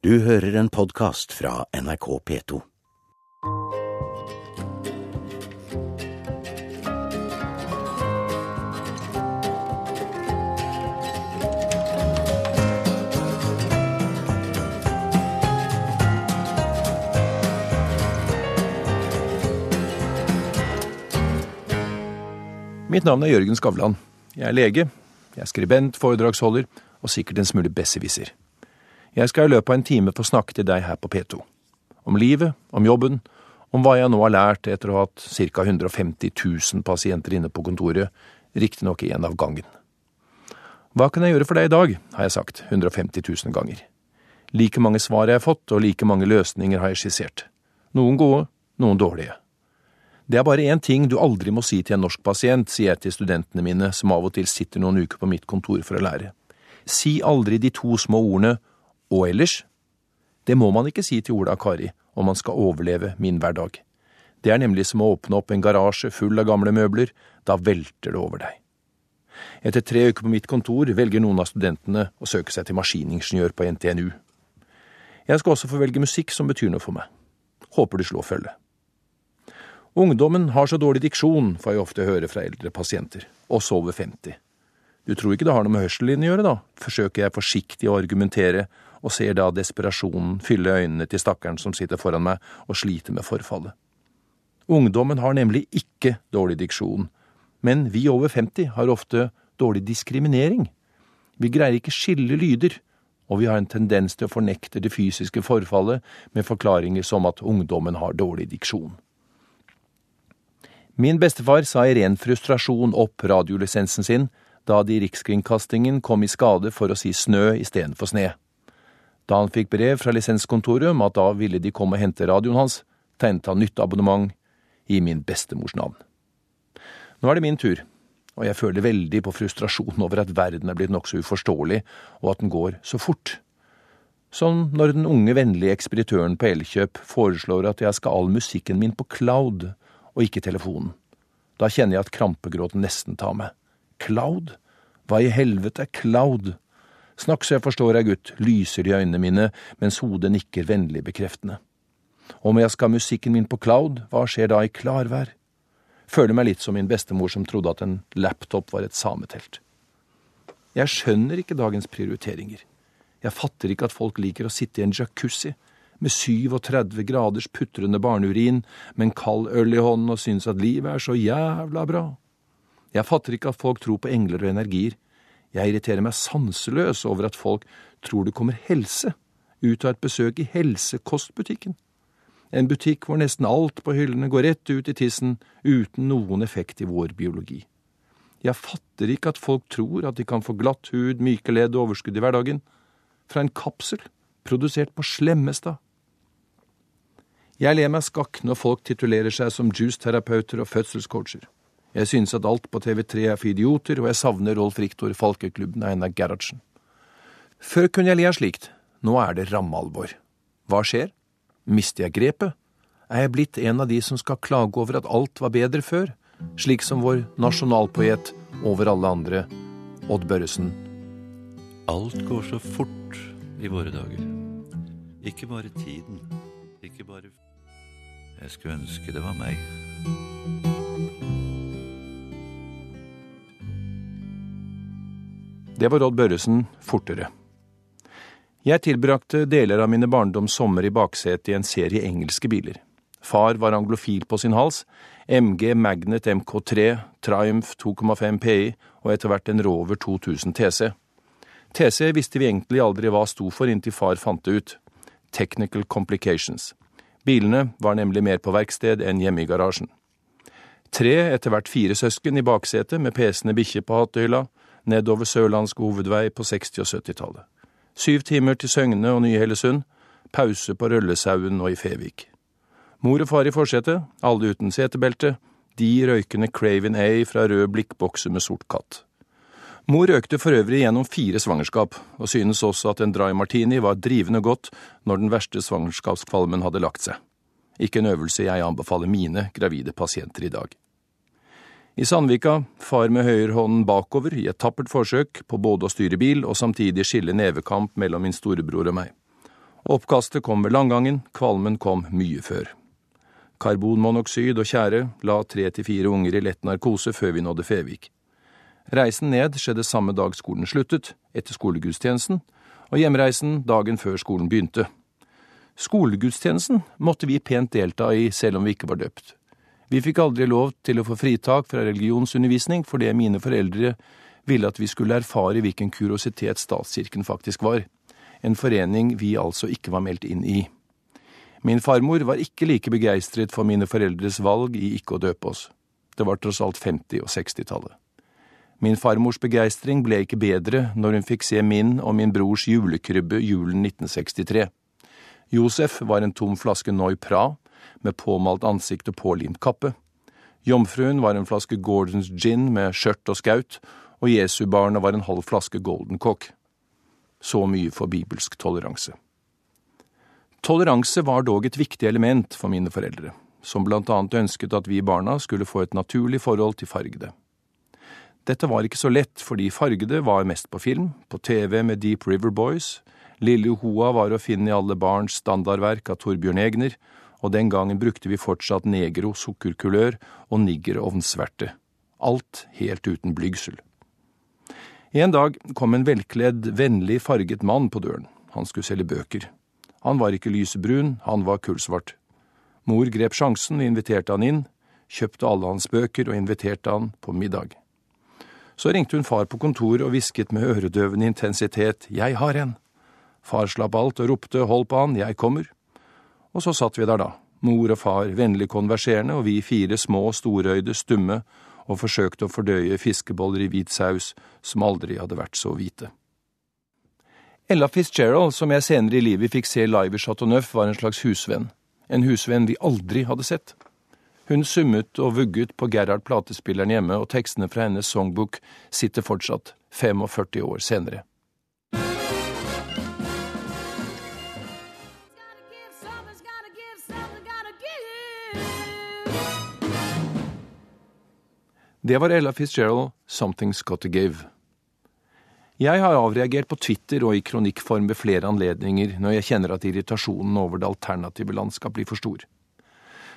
Du hører en podkast fra NRK P2. Mitt navn er Jørgen Skavlan. Jeg er lege, jeg er skribent, foredragsholder og sikkert en smule besserwisser. Jeg skal i løpet av en time få snakke til deg her på P2. Om livet, om jobben, om hva jeg nå har lært etter å ha hatt ca. 150 000 pasienter inne på kontoret, riktignok én av gangen. Hva kan jeg gjøre for deg i dag, har jeg sagt 150 000 ganger. Like mange svar jeg har fått, og like mange løsninger har jeg skissert. Noen gode, noen dårlige. Det er bare én ting du aldri må si til en norsk pasient, sier jeg til studentene mine som av og til sitter noen uker på mitt kontor for å lære. Si aldri de to små ordene og ellers. Det må man ikke si til Ola Kari om man skal overleve min hverdag. Det er nemlig som å åpne opp en garasje full av gamle møbler, da velter det over deg. Etter tre uker på mitt kontor velger noen av studentene å søke seg til maskiningeniør på NTNU. Jeg skal også få velge musikk som betyr noe for meg. Håper du slår følge. Ungdommen har så dårlig diksjon, får jeg ofte høre fra eldre pasienter, også over 50. Du tror ikke det har noe med hørselen din å gjøre, da, forsøker jeg forsiktig å argumentere, og ser da desperasjonen fylle øynene til stakkaren som sitter foran meg og sliter med forfallet. Ungdommen har nemlig ikke dårlig diksjon, men vi over 50 har ofte dårlig diskriminering. Vi greier ikke skille lyder, og vi har en tendens til å fornekte det fysiske forfallet med forklaringer som at ungdommen har dårlig diksjon. Min bestefar sa i ren frustrasjon opp radiolisensen sin da de i Rikskringkastingen kom i skade for å si snø istedenfor sne. Da han fikk brev fra lisenskontoret om at da ville de komme og hente radioen hans, tegnet han nytt abonnement i min bestemors navn. Nå er det min tur, og jeg føler veldig på frustrasjon over at verden er blitt nokså uforståelig, og at den går så fort. Som når den unge, vennlige ekspeditøren på Elkjøp foreslår at jeg skal all musikken min på cloud, og ikke telefonen. Da kjenner jeg at krampegråten nesten tar meg. Cloud? Hva i helvete er cloud? Snakk så jeg forstår deg, gutt, lyser i øynene mine mens hodet nikker vennlig bekreftende. Om jeg skal ha musikken min på cloud, hva skjer da i klarvær? Føler meg litt som min bestemor som trodde at en laptop var et sametelt. Jeg skjønner ikke dagens prioriteringer. Jeg fatter ikke at folk liker å sitte i en jacuzzi med 37 graders putrende barneurin, med en kald øl i hånden og synes at livet er så jævla bra. Jeg fatter ikke at folk tror på engler og energier. Jeg irriterer meg sanseløs over at folk tror det kommer helse ut av et besøk i helsekostbutikken. En butikk hvor nesten alt på hyllene går rett ut i tissen uten noen effekt i vår biologi. Jeg fatter ikke at folk tror at de kan få glatt hud, myke ledd og overskudd i hverdagen fra en kapsel produsert på Slemmestad. Jeg ler meg skakk når folk titulerer seg som juiceterapeuter og fødselscoacher. Jeg synes at alt på TV3 er for idioter, og jeg savner Rolf Riktor, Falkeklubben og Einar Gerhardsen. Før kunne jeg le av slikt, nå er det rammealvor. Hva skjer? Mister jeg grepet? Er jeg blitt en av de som skal klage over at alt var bedre før, slik som vår nasjonalpoet over alle andre, Odd Børresen? Alt går så fort i våre dager. Ikke bare tiden, ikke bare jeg skulle ønske det var meg. Det var Odd Børresen fortere. Jeg tilbrakte deler av mine barndoms sommer i baksetet i en serie engelske biler. Far var anglofil på sin hals, MG Magnet MK3, Triumph 2,5 PI og etter hvert en Rover 2000 TC. TC visste vi egentlig aldri hva sto for inntil far fant det ut. Technical Complications. Bilene var nemlig mer på verksted enn hjemme i garasjen. Tre, etter hvert fire søsken i baksetet med pesende bikkje på hattehylla, nedover Sørlandsk hovedvei på 60- og 70-tallet. Syv timer til Søgne og Ny-Hellesund, pause på Røllesauen og i Fevik. Mor og far i forsetet, alle uten setebelte, de røykende Craven A fra rød blikkbokse med sort katt. Mor røkte for øvrig gjennom fire svangerskap, og synes også at en dry martini var drivende godt når den verste svangerskapskvalmen hadde lagt seg. Ikke en øvelse jeg anbefaler mine gravide pasienter i dag. I Sandvika, far med høyrehånden bakover i et tappert forsøk på både å styre bil og samtidig skille nevekamp mellom min storebror og meg. Oppkastet kom ved langgangen, kvalmen kom mye før. Karbonmonoksid og tjære la tre til fire unger i lett narkose før vi nådde Fevik. Reisen ned skjedde samme dag skolen sluttet, etter skolegudstjenesten, og hjemreisen dagen før skolen begynte. Skolegudstjenesten måtte vi pent delta i selv om vi ikke var døpt. Vi fikk aldri lov til å få fritak fra religionsundervisning fordi mine foreldre ville at vi skulle erfare hvilken kuriositet statskirken faktisk var, en forening vi altså ikke var meldt inn i. Min farmor var ikke like begeistret for mine foreldres valg i ikke å døpe oss. Det var tross alt 50- og 60-tallet. Min farmors begeistring ble ikke bedre når hun fikk se min og min brors julekrybbe julen 1963. Josef var en tom flaske Noi Pra med påmalt ansikt og pålimt kappe. Jomfruen var en flaske Gordons gin med skjørt og skaut, og Jesubarnet var en halv flaske Golden Cock. Så mye for bibelsk toleranse. Toleranse var dog et viktig element for mine foreldre, som blant annet ønsket at vi barna skulle få et naturlig forhold til fargede. Dette var ikke så lett, fordi fargede var mest på film, på TV med Deep River Boys, Lille Hoa var å finne i alle barns standardverk av Torbjørn Egner, og den gangen brukte vi fortsatt negro sukkerkulør og niggerovnsverte. Alt helt uten blygsel. En dag kom en velkledd, vennlig farget mann på døren. Han skulle selge bøker. Han var ikke lysebrun, han var kullsvart. Mor grep sjansen og inviterte han inn, kjøpte alle hans bøker og inviterte han på middag. Så ringte hun far på kontoret og hvisket med øredøvende intensitet Jeg har en. Far slapp alt og ropte hold på han, jeg kommer. Og så satt vi der da, mor og far vennlig konverserende og vi fire små, storøyde, stumme og forsøkte å fordøye fiskeboller i hvit saus som aldri hadde vært så hvite. Ella Fitzgerald, som jeg senere i livet fikk se live i Chateau Neuf, var en slags husvenn. En husvenn vi aldri hadde sett. Hun summet og vugget på Gerhard platespilleren hjemme, og tekstene fra hennes songbok sitter fortsatt, 45 år senere. Det var Ella Fitzgerald, Something's Got To Give. Jeg har avreagert på Twitter og i kronikkform ved flere anledninger når jeg kjenner at irritasjonen over det alternative landskap blir for stor.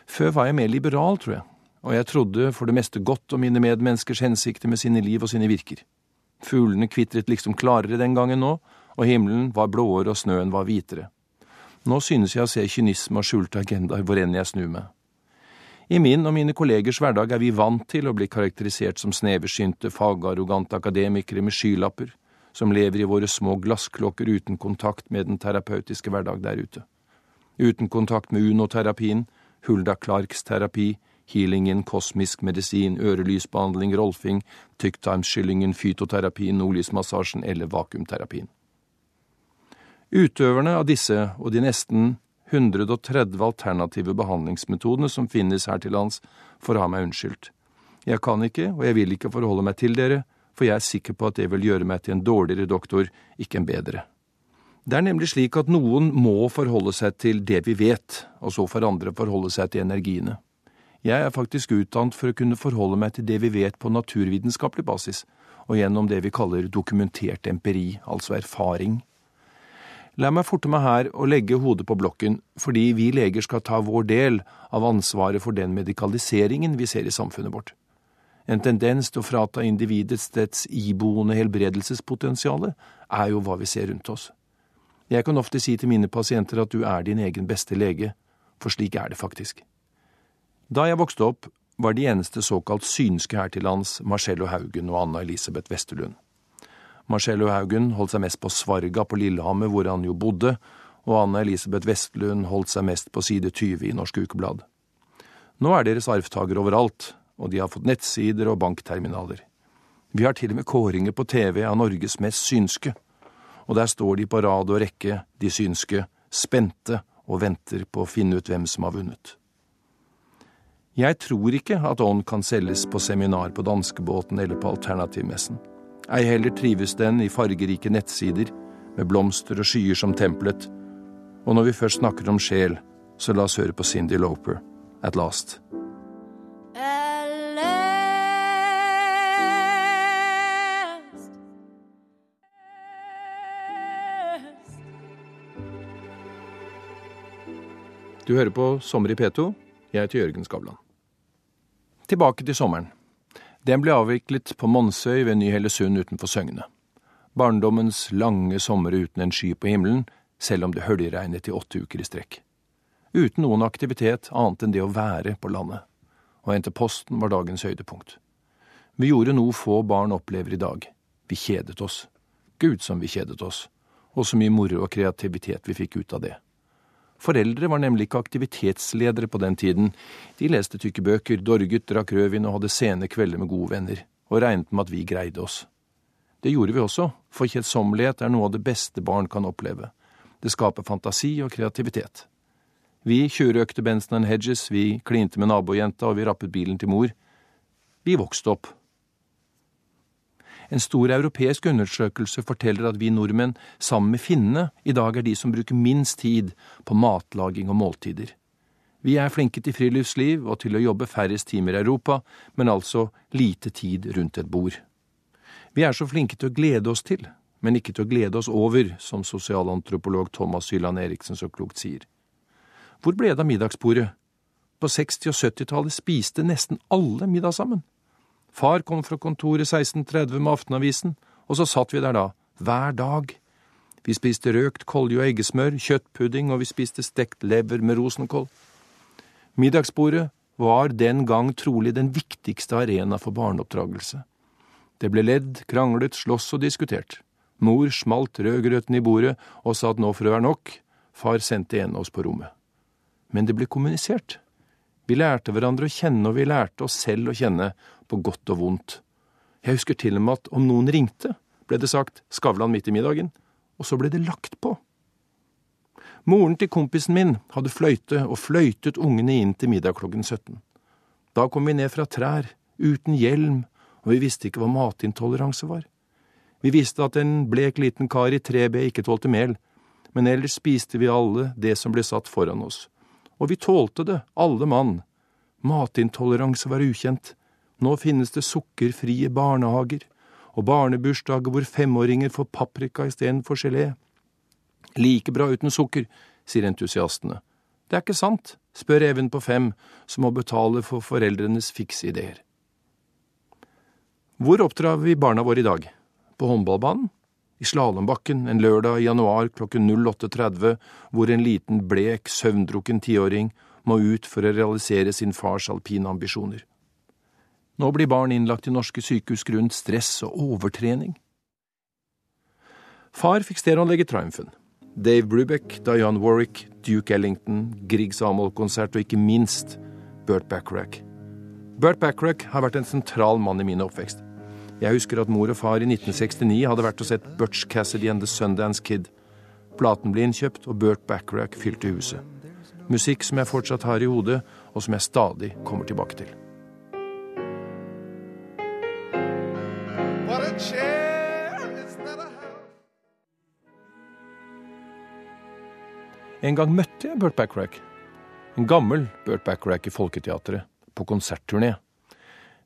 Før var jeg mer liberal, tror jeg, og jeg trodde for det meste godt om mine medmenneskers hensikter med sine liv og sine virker. Fuglene kvitret liksom klarere den gangen nå, og himmelen var blåere og snøen var hvitere. Nå synes jeg å se kynisme og skjulte agendaer hvor enn jeg snur meg. I min og mine kollegers hverdag er vi vant til å bli karakterisert som sneversynte, fagarrogante akademikere med skylapper, som lever i våre små glassklokker uten kontakt med den terapeutiske hverdag der ute. Uten kontakt med unoterapien, Hulda Clarks terapi, healingen, kosmisk medisin, ørelysbehandling, rolfing, tykktarmskyllingen, fytoterapien, nordlysmassasjen eller vakuumterapien. Utøverne av disse og de nesten 130 alternative behandlingsmetodene som finnes her til lands, får ha meg unnskyldt. Jeg kan ikke, og jeg vil ikke forholde meg til dere, for jeg er sikker på at det vil gjøre meg til en dårligere doktor, ikke en bedre. Det er nemlig slik at noen må forholde seg til det vi vet, og så får andre forholde seg til energiene. Jeg er faktisk utdannet for å kunne forholde meg til det vi vet på naturvitenskapelig basis, og gjennom det vi kaller dokumentert empiri, altså erfaring. La meg forte meg her og legge hodet på blokken, fordi vi leger skal ta vår del av ansvaret for den medikaliseringen vi ser i samfunnet vårt. En tendens til å frata individets dets iboende helbredelsespotensiale er jo hva vi ser rundt oss. Jeg kan ofte si til mine pasienter at du er din egen beste lege, for slik er det faktisk. Da jeg vokste opp, var de eneste såkalt synske her til lands Marcello Haugen og Anna Elisabeth Westerlund. Marcello Haugen holdt seg mest på Svarga på Lillehammer, hvor han jo bodde, og Anna Elisabeth Vestlund holdt seg mest på side 20 i Norsk Ukeblad. Nå er deres arvtaker overalt, og de har fått nettsider og bankterminaler. Vi har til og med kåringer på TV av Norges mest synske, og der står de på rad og rekke, de synske, spente og venter på å finne ut hvem som har vunnet. Jeg tror ikke at ånd kan selges på seminar på danskebåten eller på alternativmessen. Ei heller trives den i fargerike nettsider, med blomster og skyer som tempelet. Og når vi først snakker om sjel, så la oss høre på Cindy Loper, At Last. Du hører på Sommer i P2. Jeg heter Jørgen Skavlan. Tilbake til sommeren. Den ble avviklet på Månsøy ved Ny-Hellesund utenfor Søgne. Barndommens lange sommer uten en sky på himmelen, selv om det høljeregnet i åtte uker i strekk. Uten noen aktivitet annet enn det å være på landet. Å hente posten var dagens høydepunkt. Vi gjorde noe få barn opplever i dag. Vi kjedet oss. Gud som vi kjedet oss. Og så mye moro og kreativitet vi fikk ut av det. Foreldre var nemlig ikke aktivitetsledere på den tiden. De leste tykke bøker, dorget, drakk rødvin og hadde sene kvelder med gode venner, og regnet med at vi greide oss. Det gjorde vi også, for kjedsommelighet er noe av det beste barn kan oppleve. Det skaper fantasi og kreativitet. Vi tjuvrøkte Benson Hedges, vi klinte med nabojenta, og vi rappet bilen til mor. Vi vokste opp. En stor europeisk undersøkelse forteller at vi nordmenn, sammen med finnene, i dag er de som bruker minst tid på matlaging og måltider. Vi er flinke til friluftsliv og til å jobbe færrest timer i Europa, men altså lite tid rundt et bord. Vi er så flinke til å glede oss til, men ikke til å glede oss over, som sosialantropolog Thomas Hylland Eriksen så klokt sier. Hvor ble det av middagsbordet? På 60- og 70-tallet spiste nesten alle middag sammen. Far kom fra kontoret 16.30 med Aftenavisen, og så satt vi der da, hver dag. Vi spiste røkt kolje og eggesmør, kjøttpudding, og vi spiste stekt lever med rosenkål. Middagsbordet var den gang trolig den viktigste arena for barneoppdragelse. Det ble ledd, kranglet, slåss og diskutert. Mor smalt rødgrøten i bordet og sa at nå får det være nok, far sendte en av oss på rommet. Men det ble kommunisert. Vi lærte hverandre å kjenne, og vi lærte oss selv å kjenne, på godt og vondt. Jeg husker til og med at om noen ringte, ble det sagt Skavlan midt i middagen, og så ble det lagt på. Moren til kompisen min hadde fløyte og fløytet ungene inn til middag klokken 17. Da kom vi ned fra trær, uten hjelm, og vi visste ikke hva matintoleranse var. Vi visste at en blek liten kar i 3B ikke tålte mel, men ellers spiste vi alle det som ble satt foran oss. Og vi tålte det, alle mann. Matintoleranse var ukjent, nå finnes det sukkerfrie barnehager og barnebursdager hvor femåringer får paprika istedenfor gelé. Like bra uten sukker, sier entusiastene. Det er ikke sant, spør Even på fem, som må betale for foreldrenes fikse ideer. Hvor oppdrar vi barna våre i dag? På håndballbanen? I slalåmbakken en lørdag i januar klokken 08.30, hvor en liten, blek, søvndrukken tiåring må ut for å realisere sin fars alpine ambisjoner. Nå blir barn innlagt i norske sykehus grunnet stress og overtrening. Far fikk stereoanlegget Triumphen. Dave Brubeck, Diane Warwick, Duke Ellington, Grieg Samuel-konsert og ikke minst Burt Backrack. Burt Backrack har vært en sentral mann i min oppvekst. Jeg husker at mor og far i 1969 hadde vært og sett Butch Cassidy and The Sundance Kid. Platen ble innkjøpt, og Burt Backrack fylte huset. Musikk som jeg fortsatt har i hodet, og som jeg stadig kommer tilbake til. En gang møtte jeg Burt Backrack. En gammel Burt Backrack i Folketeatret, på konsertturné.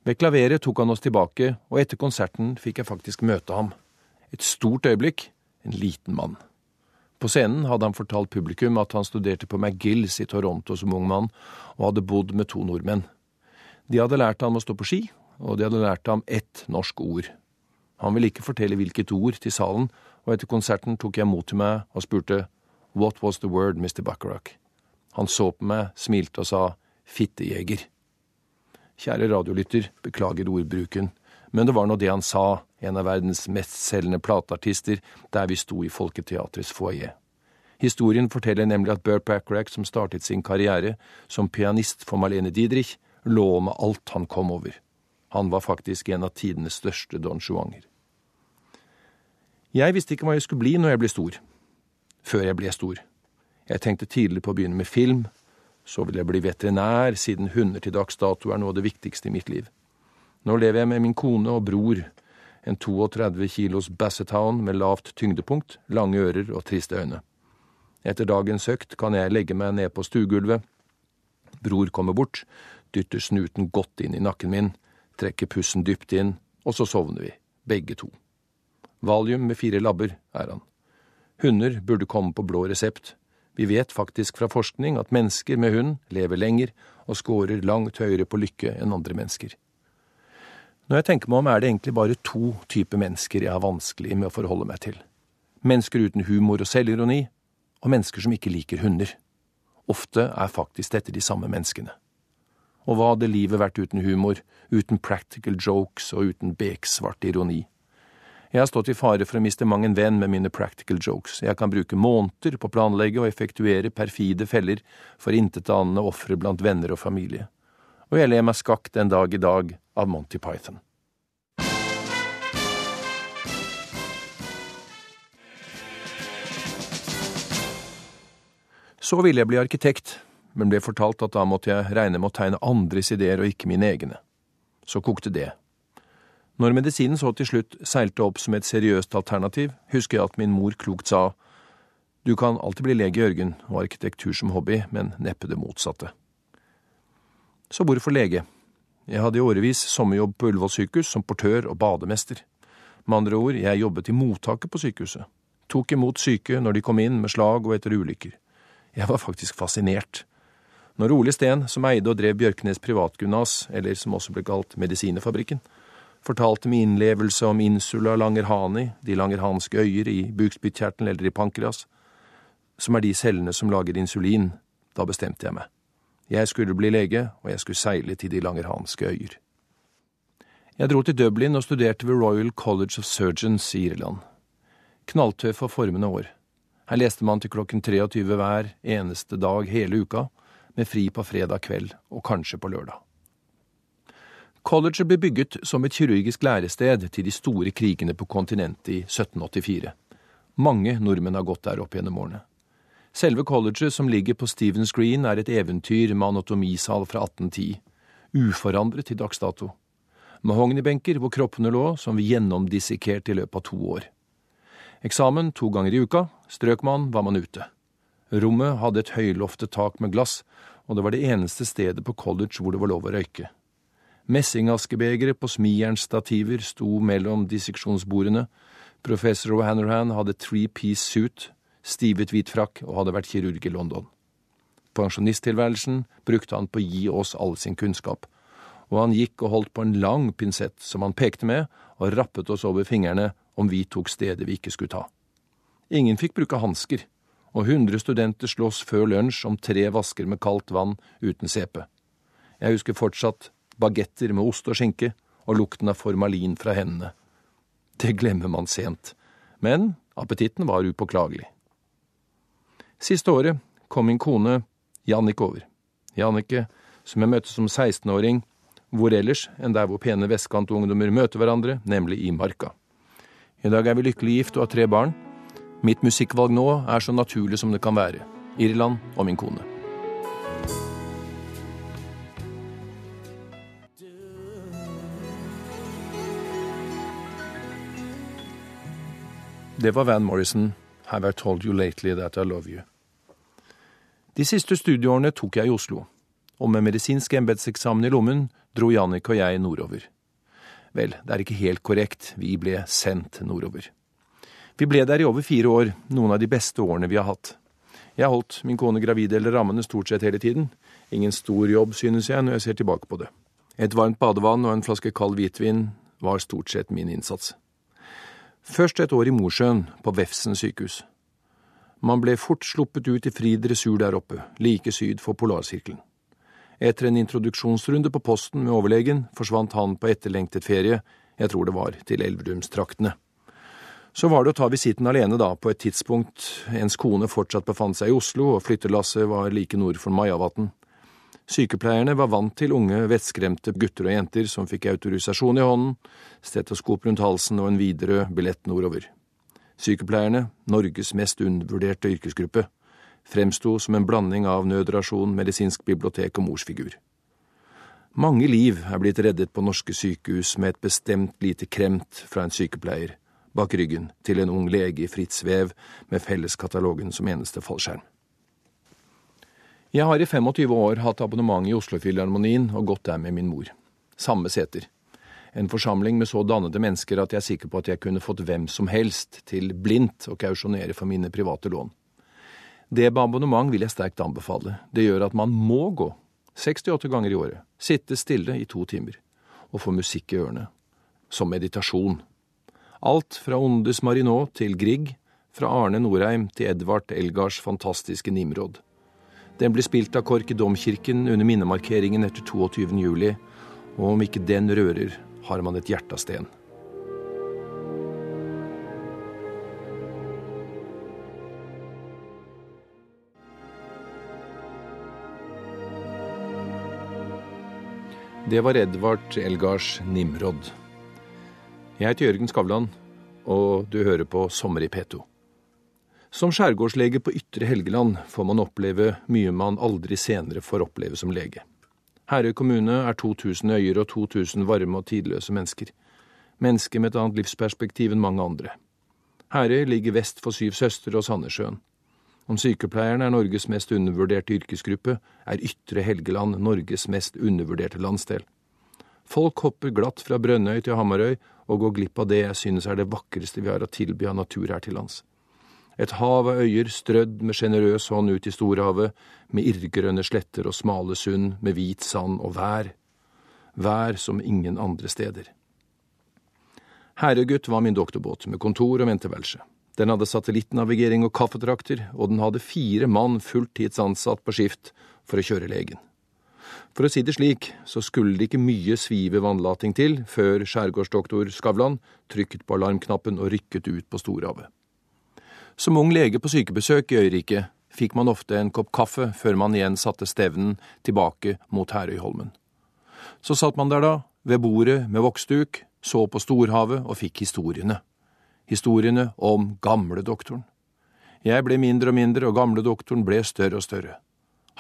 Ved klaveret tok han oss tilbake, og etter konserten fikk jeg faktisk møte ham. Et stort øyeblikk, en liten mann. På scenen hadde han fortalt publikum at han studerte på McGills i Toronto som ung mann, og hadde bodd med to nordmenn. De hadde lært ham å stå på ski, og de hadde lært ham ett norsk ord. Han ville ikke fortelle hvilket ord til salen, og etter konserten tok jeg mot til meg og spurte What was the word, Mr. Bacharach? Han så på meg, smilte og sa fittejeger. Kjære radiolytter, beklager ordbruken, men det var nå det han sa, en av verdens mestselgende plateartister, der vi sto i Folketeatrets foajé. Historien forteller nemlig at Bert Backrack, som startet sin karriere som pianist for Marlene Dietrich, lå med alt han kom over. Han var faktisk en av tidenes største don juanger. Jeg visste ikke hva jeg skulle bli når jeg ble stor før jeg ble stor. Jeg tenkte tidlig på å begynne med film, så vil jeg bli veterinær, siden hunder til dags dato er noe av det viktigste i mitt liv. Nå lever jeg med min kone og bror, en 32 kilos Bassetown med lavt tyngdepunkt, lange ører og triste øyne. Etter dagens økt kan jeg legge meg ned på stuegulvet. Bror kommer bort, dytter snuten godt inn i nakken min, trekker pussen dypt inn, og så sovner vi, begge to. Valium med fire labber er han. Hunder burde komme på blå resept. Vi vet faktisk fra forskning at mennesker med hund lever lenger og scorer langt høyere på lykke enn andre mennesker. Når jeg tenker meg om, er det egentlig bare to typer mennesker jeg har vanskelig med å forholde meg til. Mennesker uten humor og selvironi, og mennesker som ikke liker hunder. Ofte er faktisk dette de samme menneskene. Og hva hadde livet vært uten humor, uten practical jokes og uten beksvart ironi? Jeg har stått i fare for å miste mang en venn med mine practical jokes. Jeg kan bruke måneder på å planlegge og effektuere perfide feller for intetanende ofre blant venner og familie. Og jeg ler meg skakk den dag i dag av Monty Python. Så ville jeg bli arkitekt, men ble fortalt at da måtte jeg regne med å tegne andres ideer og ikke mine egne. Så kokte det. Når medisinen så til slutt seilte opp som et seriøst alternativ, husker jeg at min mor klokt sa du kan alltid bli lege, Jørgen, og arkitektur som hobby, men neppe det motsatte. Så hvorfor lege? Jeg hadde i årevis sommerjobb på Ullevål sykehus som portør og bademester. Med andre ord, jeg jobbet i mottaket på sykehuset. Tok imot syke når de kom inn med slag og etter ulykker. Jeg var faktisk fascinert. Når Ole Steen, som eide og drev Bjørknes privatgymnas, eller som også ble kalt Medisinefabrikken, fortalte med innlevelse om insula langerhani, de langerhanske øyer i bukspyttkjertelen eller i pankreas, som er de cellene som lager insulin, da bestemte jeg meg. Jeg skulle bli lege, og jeg skulle seile til de langerhanske øyer. Jeg dro til Dublin og studerte ved Royal College of Surgeons i Irland. Knalltøff og formende år. Her leste man til klokken 23 hver eneste dag hele uka, med fri på fredag kveld og kanskje på lørdag. Colleget ble bygget som et kirurgisk lærested til de store krigene på kontinentet i 1784. Mange nordmenn har gått der opp gjennom årene. Selve colleget, som ligger på Stevens Green, er et eventyr med anatomisal fra 1810, uforandret til dags dato. Mahognibenker hvor kroppene lå, som vi gjennomdissekerte i løpet av to år. Eksamen to ganger i uka, strøk man, var man ute. Rommet hadde et høyloftet tak med glass, og det var det eneste stedet på college hvor det var lov å røyke. Messingaskebegere på smijernsstativer sto mellom disseksjonsbordene. Professor O'Hanrahan hadde three-piece suit, stivet hvit frakk og hadde vært kirurg i London. Pensjonisttilværelsen brukte han på å gi oss all sin kunnskap, og han gikk og holdt på en lang pinsett som han pekte med og rappet oss over fingrene om vi tok stedet vi ikke skulle ta. Ingen fikk bruke hansker, og hundre studenter slåss før lunsj om tre vasker med kaldt vann uten sepe. Jeg husker fortsatt bagetter med ost og skinke og lukten av formalin fra hendene. Det glemmer man sent, men appetitten var upåklagelig. Siste året kom min kone Jannik over. Jannike, som jeg møtte som 16-åring, hvor ellers enn der hvor pene vestkantungdommer møter hverandre, nemlig i marka. I dag er vi lykkelig gift og har tre barn. Mitt musikkvalg nå er så naturlig som det kan være. Irland og min kone. Det var Van Morrison, Have I Told You Lately That I Love You. De siste studieårene tok jeg i Oslo, og med medisinsk embetseksamen i lommen dro Jannik og jeg nordover. Vel, det er ikke helt korrekt, vi ble sendt nordover. Vi ble der i over fire år, noen av de beste årene vi har hatt. Jeg holdt min kone gravid eller rammene stort sett hele tiden. Ingen stor jobb, synes jeg, når jeg ser tilbake på det. Et varmt badevann og en flaske kald hvitvin var stort sett min innsats. Først et år i Mosjøen, på Vefsn sykehus. Man ble fort sluppet ut i fri dressur der oppe, like syd for polarsirkelen. Etter en introduksjonsrunde på posten med overlegen forsvant han på etterlengtet ferie, jeg tror det var til Elverumstraktene. Så var det å ta visitten alene, da, på et tidspunkt ens kone fortsatt befant seg i Oslo, og flyttelasset var like nord for Majavatn. Sykepleierne var vant til unge, vettskremte gutter og jenter som fikk autorisasjon i hånden, stetoskop rundt halsen og en Widerøe billett nordover. Sykepleierne, Norges mest undervurderte yrkesgruppe, fremsto som en blanding av nødrasjon, medisinsk bibliotek og morsfigur. Mange liv er blitt reddet på norske sykehus med et bestemt lite kremt fra en sykepleier, bak ryggen til en ung lege i fritt svev med felleskatalogen som eneste fallskjerm. Jeg har i 25 år hatt abonnement i Oslofilharmonien og gått der med min mor. Samme seter. En forsamling med så dannede mennesker at jeg er sikker på at jeg kunne fått hvem som helst til blindt å kausjonere for mine private lån. Det med abonnement vil jeg sterkt anbefale. Det gjør at man må gå, 68 ganger i året, sitte stille i to timer, og få musikk i ørene. Som meditasjon. Alt fra Ondes Marinot til Grieg, fra Arne Norheim til Edvard Elgards fantastiske Nimrod. Den blir spilt av KORK i Domkirken under minnemarkeringen etter 22. juli, og om ikke den rører, har man et hjerte av sten. Det var Edvard Elgars Nimrod. Jeg heter Jørgen Skavlan, og du hører på Sommer i P2. Som skjærgårdslege på Ytre Helgeland får man oppleve mye man aldri senere får oppleve som lege. Herøy kommune er 2000 øyer og 2000 varme og tidløse mennesker. Mennesker med et annet livsperspektiv enn mange andre. Herøy ligger vest for Syv søstre og Sandnessjøen. Om sykepleierne er Norges mest undervurderte yrkesgruppe, er Ytre Helgeland Norges mest undervurderte landsdel. Folk hopper glatt fra Brønnøy til Hamarøy og går glipp av det jeg synes er det vakreste vi har å tilby av natur her til lands. Et hav av øyer strødd med sjenerøs hånd ut i storhavet, med irrgrønne sletter og smale sund med hvit sand og vær. Vær som ingen andre steder. Herregutt var min doktorbåt, med kontor og venteværelse. Den hadde satellittnavigering og kaffetrakter, og den hadde fire mann fulltidsansatt på skift for å kjøre legen. For å si det slik, så skulle det ikke mye svive vannlating til før skjærgårdsdoktor Skavlan trykket på alarmknappen og rykket ut på storhavet. Som ung lege på sykebesøk i øyriket fikk man ofte en kopp kaffe før man igjen satte stevnen tilbake mot Herøyholmen. Så satt man der da, ved bordet med voksduk, så på storhavet og fikk historiene historiene om gamledoktoren. Jeg ble mindre og mindre, og gamledoktoren ble større og større.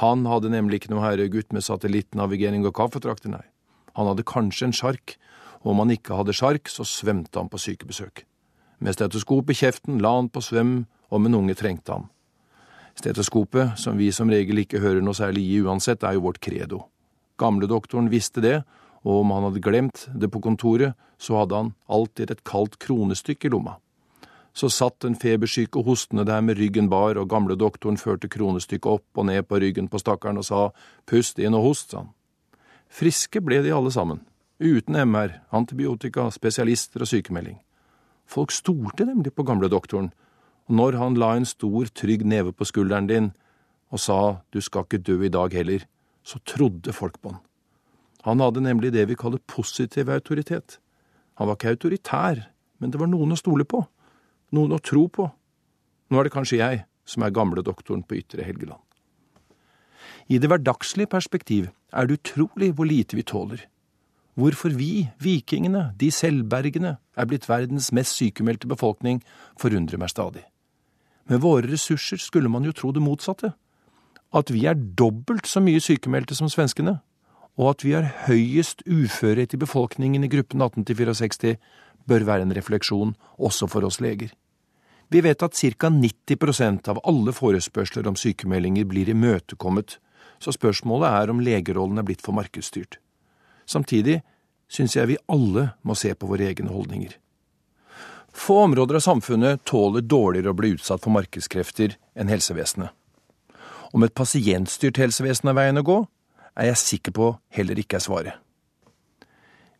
Han hadde nemlig ikke noe herregutt med satellittnavigering og kaffetrakter, nei. Han hadde kanskje en sjark, og om han ikke hadde sjark, så svømte han på sykebesøk. Med stetoskop i kjeften la han på svøm, om en unge trengte ham. Stetoskopet, som vi som regel ikke hører noe særlig i uansett, er jo vårt credo. Gamledoktoren visste det, og om han hadde glemt det på kontoret, så hadde han alltid et kaldt kronestykke i lomma. Så satt den febersyke hostende der med ryggen bar, og gamle doktoren førte kronestykket opp og ned på ryggen på stakkaren og sa pust inn og host, sa han. Friske ble de alle sammen, uten MR, antibiotika, spesialister og sykemelding. Folk stolte nemlig på gamle doktoren, og når han la en stor, trygg neve på skulderen din og sa du skal ikke dø i dag heller, så trodde folk på han. Han hadde nemlig det vi kaller positiv autoritet. Han var ikke autoritær, men det var noen å stole på, noen å tro på. Nå er det kanskje jeg som er gamle doktoren på Ytre Helgeland. I det hverdagslige perspektiv er det utrolig hvor lite vi tåler. Hvorfor vi, vikingene, de selvbergende, er blitt verdens mest sykemeldte befolkning, forundrer meg stadig. Med våre ressurser skulle man jo tro det motsatte. At vi er dobbelt så mye sykemeldte som svenskene, og at vi har høyest uførhet i befolkningen i gruppen 18–64, bør være en refleksjon også for oss leger. Vi vet at ca 90% av alle forespørsler om sykemeldinger blir imøtekommet, så spørsmålet er om legerollen er blitt for markedsstyrt. Samtidig syns jeg vi alle må se på våre egne holdninger. Få områder av samfunnet tåler dårligere å bli utsatt for markedskrefter enn helsevesenet. Om et pasientstyrt helsevesen er veien å gå, er jeg sikker på heller ikke er svaret.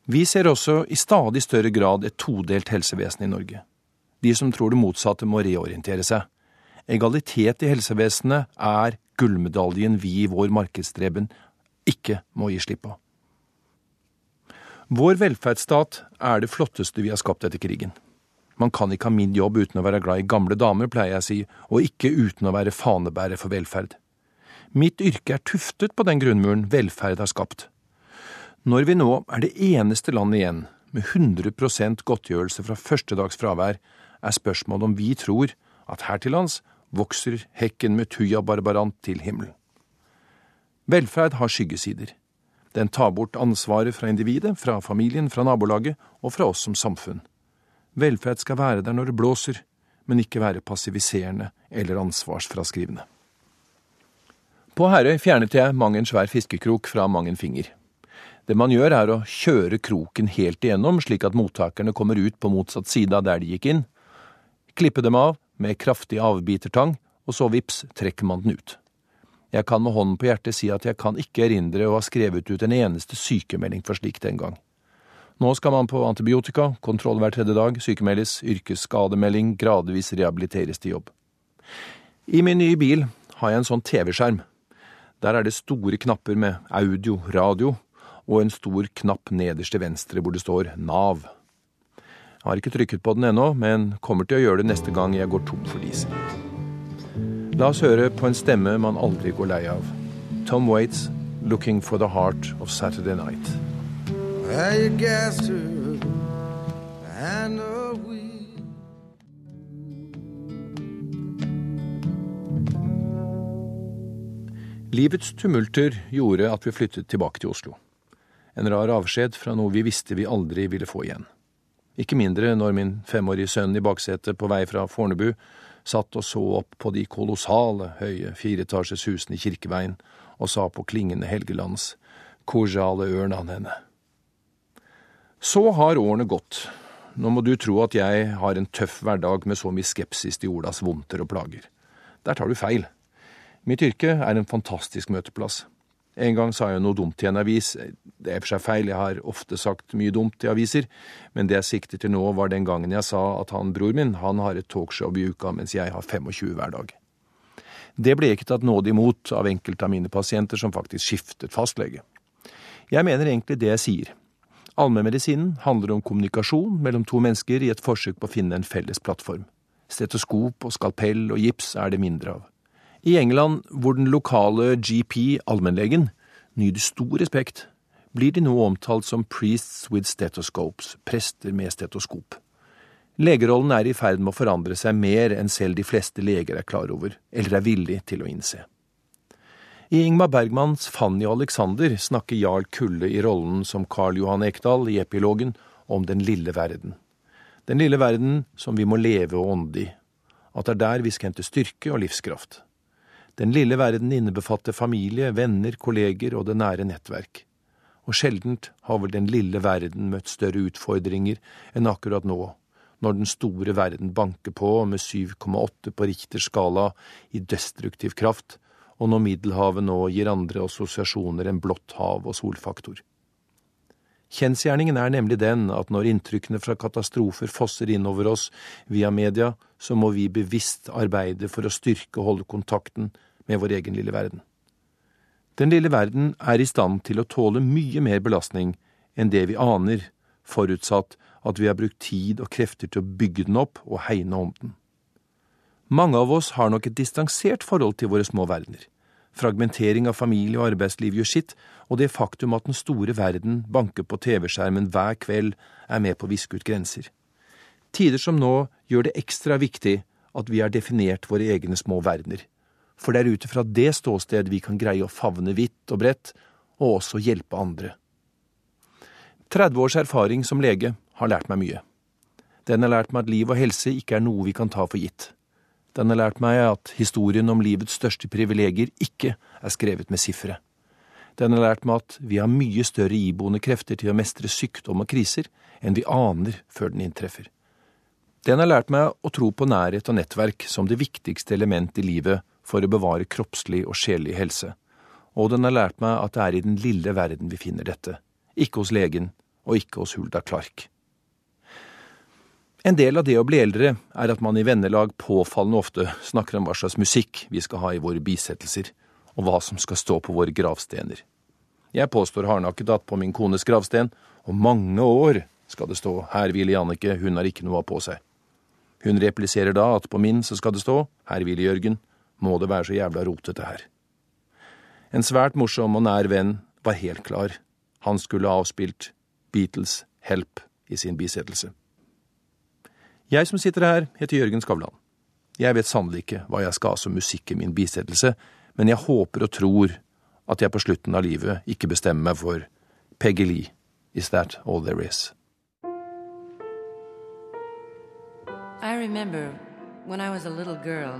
Vi ser også i stadig større grad et todelt helsevesen i Norge. De som tror det motsatte, må reorientere seg. Egalitet i helsevesenet er gullmedaljen vi i vår markedsstreben ikke må gi slipp på. Vår velferdsstat er det flotteste vi har skapt etter krigen. Man kan ikke ha min jobb uten å være glad i gamle damer, pleier jeg å si, og ikke uten å være fanebærer for velferd. Mitt yrke er tuftet på den grunnmuren velferd har skapt. Når vi nå er det eneste landet igjen med 100% godtgjørelse fra første dags fravær, er spørsmålet om vi tror at her til lands vokser hekken med tuja barbarant til himmelen. Velferd har skyggesider. Den tar bort ansvaret fra individet, fra familien, fra nabolaget og fra oss som samfunn. Velferd skal være der når det blåser, men ikke være passiviserende eller ansvarsfraskrivende. På Herøy fjernet jeg mang en svær fiskekrok fra mang en finger. Det man gjør er å kjøre kroken helt igjennom, slik at mottakerne kommer ut på motsatt side av der de gikk inn, klippe dem av med kraftig avbitertang og så vips trekker man den ut. Jeg kan med hånden på hjertet si at jeg kan ikke erindre å ha skrevet ut en eneste sykemelding for slikt den gang. Nå skal man på antibiotika, kontroll hver tredje dag, sykemeldes, yrkesskademelding, gradvis rehabiliteres til jobb. I min nye bil har jeg en sånn TV-skjerm. Der er det store knapper med audio, radio, og en stor knapp nederst til venstre hvor det står Nav. Jeg har ikke trykket på den ennå, men kommer til å gjøre det neste gang jeg går tom for diesel. La oss høre på en stemme man aldri går lei av. Tom Waits, 'Looking for the Heart of Saturday Night'. Livets tumulter gjorde at vi flyttet tilbake til Oslo. En rar avskjed fra noe vi visste vi aldri ville få igjen. Ikke mindre når min femårige sønn i baksetet på vei fra Fornebu satt og så opp på de kolossale, høye fireetasjes husene i Kirkeveien og sa på klingende Helgelands korjale ørnan henne. Så har årene gått. Nå må du tro at jeg har en tøff hverdag med så mye skepsis til jordas vondter og plager. Der tar du feil. Mitt yrke er en fantastisk møteplass. En gang sa jeg noe dumt i en avis. Det er for seg feil, jeg har ofte sagt mye dumt i aviser, men det jeg sikter til nå, var den gangen jeg sa at han bror min, han har et talkshow i uka, mens jeg har 25 hver dag. Det ble ikke tatt nådig imot av enkelte av mine pasienter som faktisk skiftet fastlege. Jeg mener egentlig det jeg sier. Allmennmedisinen handler om kommunikasjon mellom to mennesker i et forsøk på å finne en felles plattform. Stetoskop og skalpell og gips er det mindre av. I England, hvor den lokale GP, allmennlegen, nyter stor respekt, blir de nå omtalt som priests with stethoscopes, prester med stetoskop. Legerollen er i ferd med å forandre seg mer enn selv de fleste leger er klar over, eller er villig til å innse. I Ingmar Bergmans Fanny og Alexander snakker Jarl Kulle i rollen som Carl Johan Ekdal i epilogen om den lille verden. Den lille verden som vi må leve og ånde i. At det er der vi skal hente styrke og livskraft. Den lille verden innebefatter familie, venner, kolleger og det nære nettverk. Og sjeldent har vel den lille verden møtt større utfordringer enn akkurat nå, når den store verden banker på med 7,8 på Richters skala i destruktiv kraft, og når Middelhavet nå gir andre assosiasjoner enn blått hav og solfaktor. Kjensgjerningen er nemlig den at når inntrykkene fra katastrofer fosser innover oss via media, så må vi bevisst arbeide for å styrke og holde kontakten med vår egen lille verden. Den lille verden er i stand til å tåle mye mer belastning enn det vi aner, forutsatt at vi har brukt tid og krefter til å bygge den opp og hegne om den. Mange av oss har nok et distansert forhold til våre små verdener. Fragmentering av familie og arbeidsliv gjør sitt, og det faktum at den store verden banker på TV-skjermen hver kveld, er med på å viske ut grenser. Tider som nå gjør det ekstra viktig at vi har definert våre egne små verdener, for det er ut ifra det ståsted vi kan greie å favne vidt og bredt, og også hjelpe andre. 30 års erfaring som lege har lært meg mye. Den har lært meg at liv og helse ikke er noe vi kan ta for gitt. Den har lært meg at historien om livets største privilegier ikke er skrevet med sifre. Den har lært meg at vi har mye større iboende krefter til å mestre sykdom og kriser enn vi aner før den inntreffer. Den har lært meg å tro på nærhet og nettverk som det viktigste element i livet for å bevare kroppslig og sjelelig helse, og den har lært meg at det er i den lille verden vi finner dette, ikke hos legen og ikke hos Hulda Clark. En del av det å bli eldre er at man i vennelag påfallende ofte snakker om hva slags musikk vi skal ha i våre bisettelser, og hva som skal stå på våre gravstener. Jeg påstår hardnakket at på min kones gravsten, om mange år, skal det stå Her hviler Jannicke, hun har ikke noe på seg. Hun repliserer da at på min så skal det stå Her hviler Jørgen, må det være så jævla rotete her. En svært morsom og nær venn var helt klar. Han skulle ha avspilt Beatles Help i sin bisettelse. Jeg som sitter her, heter Jørgen Skavlan. Jeg vet sannelig ikke hva jeg skal ha som musikk i min bisettelse, men jeg håper og tror at jeg på slutten av livet ikke bestemmer meg for Peggy Lee, is that all there is? I remember when I was a little girl